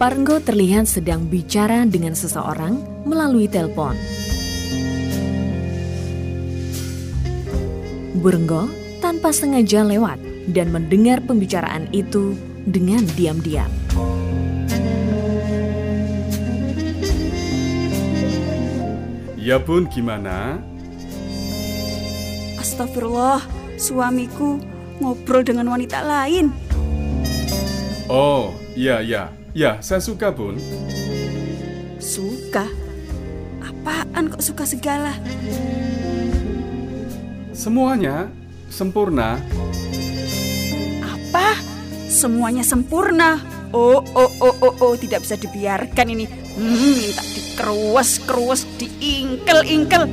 Parenggo terlihat sedang bicara dengan seseorang melalui telepon. Burenggo tanpa sengaja lewat dan mendengar pembicaraan itu dengan diam-diam. Ya bun, gimana? Astagfirullah, suamiku ngobrol dengan wanita lain. Oh, iya, iya. Ya, saya suka bun. Suka? Apaan kok suka segala? Semuanya sempurna. Apa? Semuanya sempurna. Oh, oh, oh, oh, oh, tidak bisa dibiarkan ini. Hmm, minta dikeruas-keruas, diingkel-ingkel.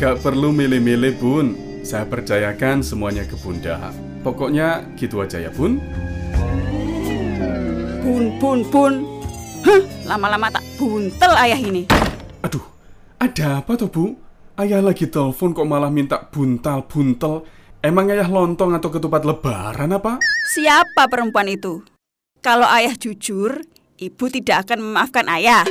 Gak perlu milih-milih bun. Saya percayakan semuanya ke bunda. Pokoknya gitu aja ya bun. Bun, bun, bun. Huh, lama-lama tak buntel ayah ini. Aduh, ada apa tuh bu? Ayah lagi telepon kok malah minta buntal-buntel. Emang ayah lontong atau ketupat lebaran apa? Siapa perempuan itu? Kalau ayah jujur, ibu tidak akan memaafkan ayah.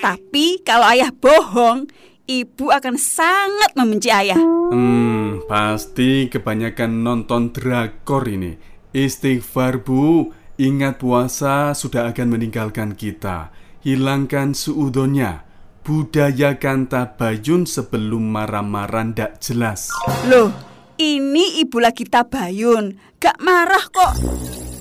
Tapi kalau ayah bohong, ibu akan sangat membenci ayah. Hmm, pasti kebanyakan nonton drakor ini. Istighfar bu, ingat puasa sudah akan meninggalkan kita. Hilangkan suudonnya. Budayakan tabayun sebelum marah-marah ndak jelas. Loh, ini ibu lagi tabayun. Gak marah kok.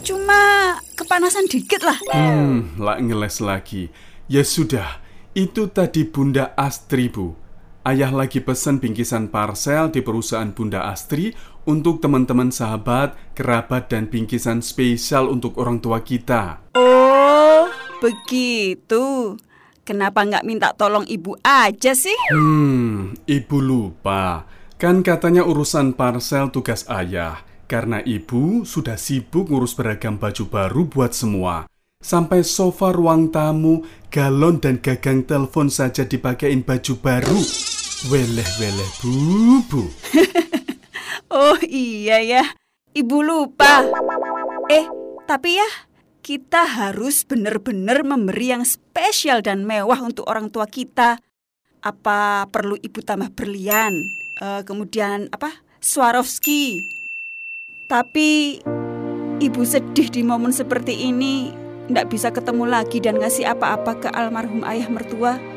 Cuma kepanasan dikit lah. Hmm, lah ngeles lagi. Ya sudah, itu tadi Bunda Astri bu. Ayah lagi pesen bingkisan parsel di perusahaan Bunda Astri untuk teman-teman sahabat, kerabat, dan bingkisan spesial untuk orang tua kita. Oh, begitu. Kenapa nggak minta tolong ibu aja sih? Hmm, ibu lupa. Kan katanya urusan parsel tugas ayah. Karena ibu sudah sibuk ngurus beragam baju baru buat semua. Sampai sofa ruang tamu, galon dan gagang telepon saja dipakein baju baru. Weleh-weleh bubu. Oh iya ya, ibu lupa. Eh, tapi ya, kita harus benar-benar memberi yang spesial dan mewah untuk orang tua kita. Apa perlu ibu tambah berlian? Eh, kemudian apa? Swarovski. Tapi ibu sedih di momen seperti ini, tidak bisa ketemu lagi dan ngasih apa-apa ke almarhum ayah mertua.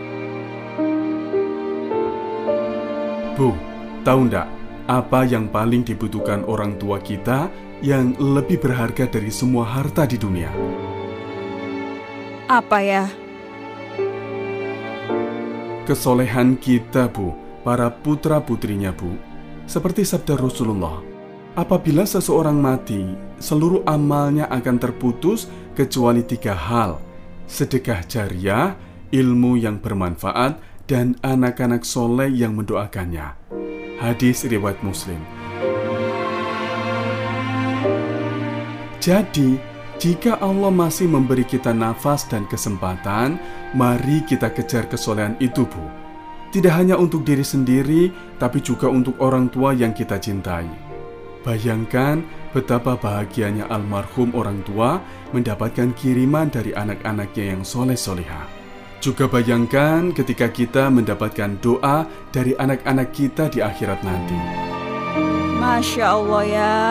Bu, tahu ndak apa yang paling dibutuhkan orang tua kita yang lebih berharga dari semua harta di dunia? Apa ya? Kesolehan kita, Bu, para putra-putrinya, Bu. Seperti sabda Rasulullah, apabila seseorang mati, seluruh amalnya akan terputus kecuali tiga hal. Sedekah jariah, ilmu yang bermanfaat, dan anak-anak soleh yang mendoakannya. Hadis riwayat Muslim. Jadi, jika Allah masih memberi kita nafas dan kesempatan, mari kita kejar kesolehan itu, Bu. Tidak hanya untuk diri sendiri, tapi juga untuk orang tua yang kita cintai. Bayangkan betapa bahagianya almarhum orang tua mendapatkan kiriman dari anak-anaknya yang soleh-soleha. Juga bayangkan ketika kita mendapatkan doa dari anak-anak kita di akhirat nanti. Masya Allah ya.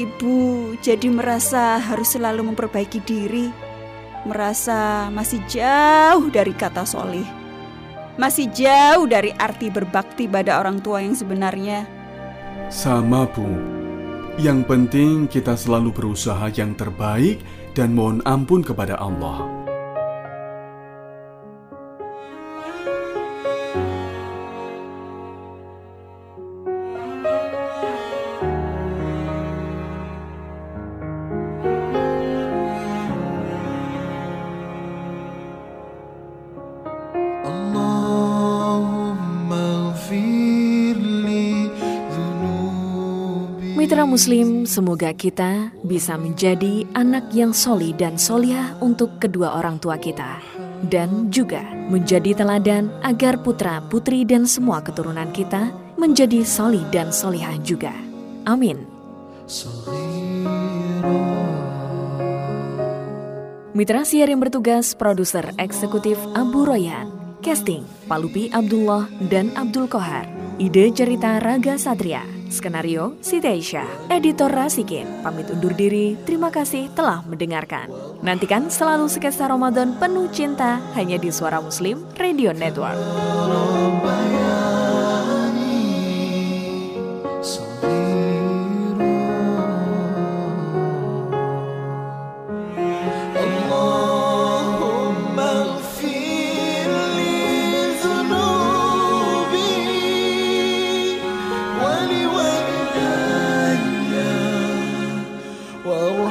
Ibu jadi merasa harus selalu memperbaiki diri. Merasa masih jauh dari kata solih. Masih jauh dari arti berbakti pada orang tua yang sebenarnya. Sama Bu. Yang penting kita selalu berusaha yang terbaik dan mohon ampun kepada Allah. Mitra Muslim, semoga kita bisa menjadi anak yang soli dan soliah untuk kedua orang tua kita. Dan juga menjadi teladan agar putra-putri dan semua keturunan kita menjadi soli dan solihah juga. Amin. Mitra siar yang bertugas produser eksekutif Abu Royan, casting Palupi Abdullah dan Abdul Kohar, ide cerita Raga Satria, skenario Siti Aisyah, editor Rasikin, pamit undur diri, terima kasih telah mendengarkan. Nantikan selalu sketsa Ramadan penuh cinta hanya di Suara Muslim Radio Network. Whoa.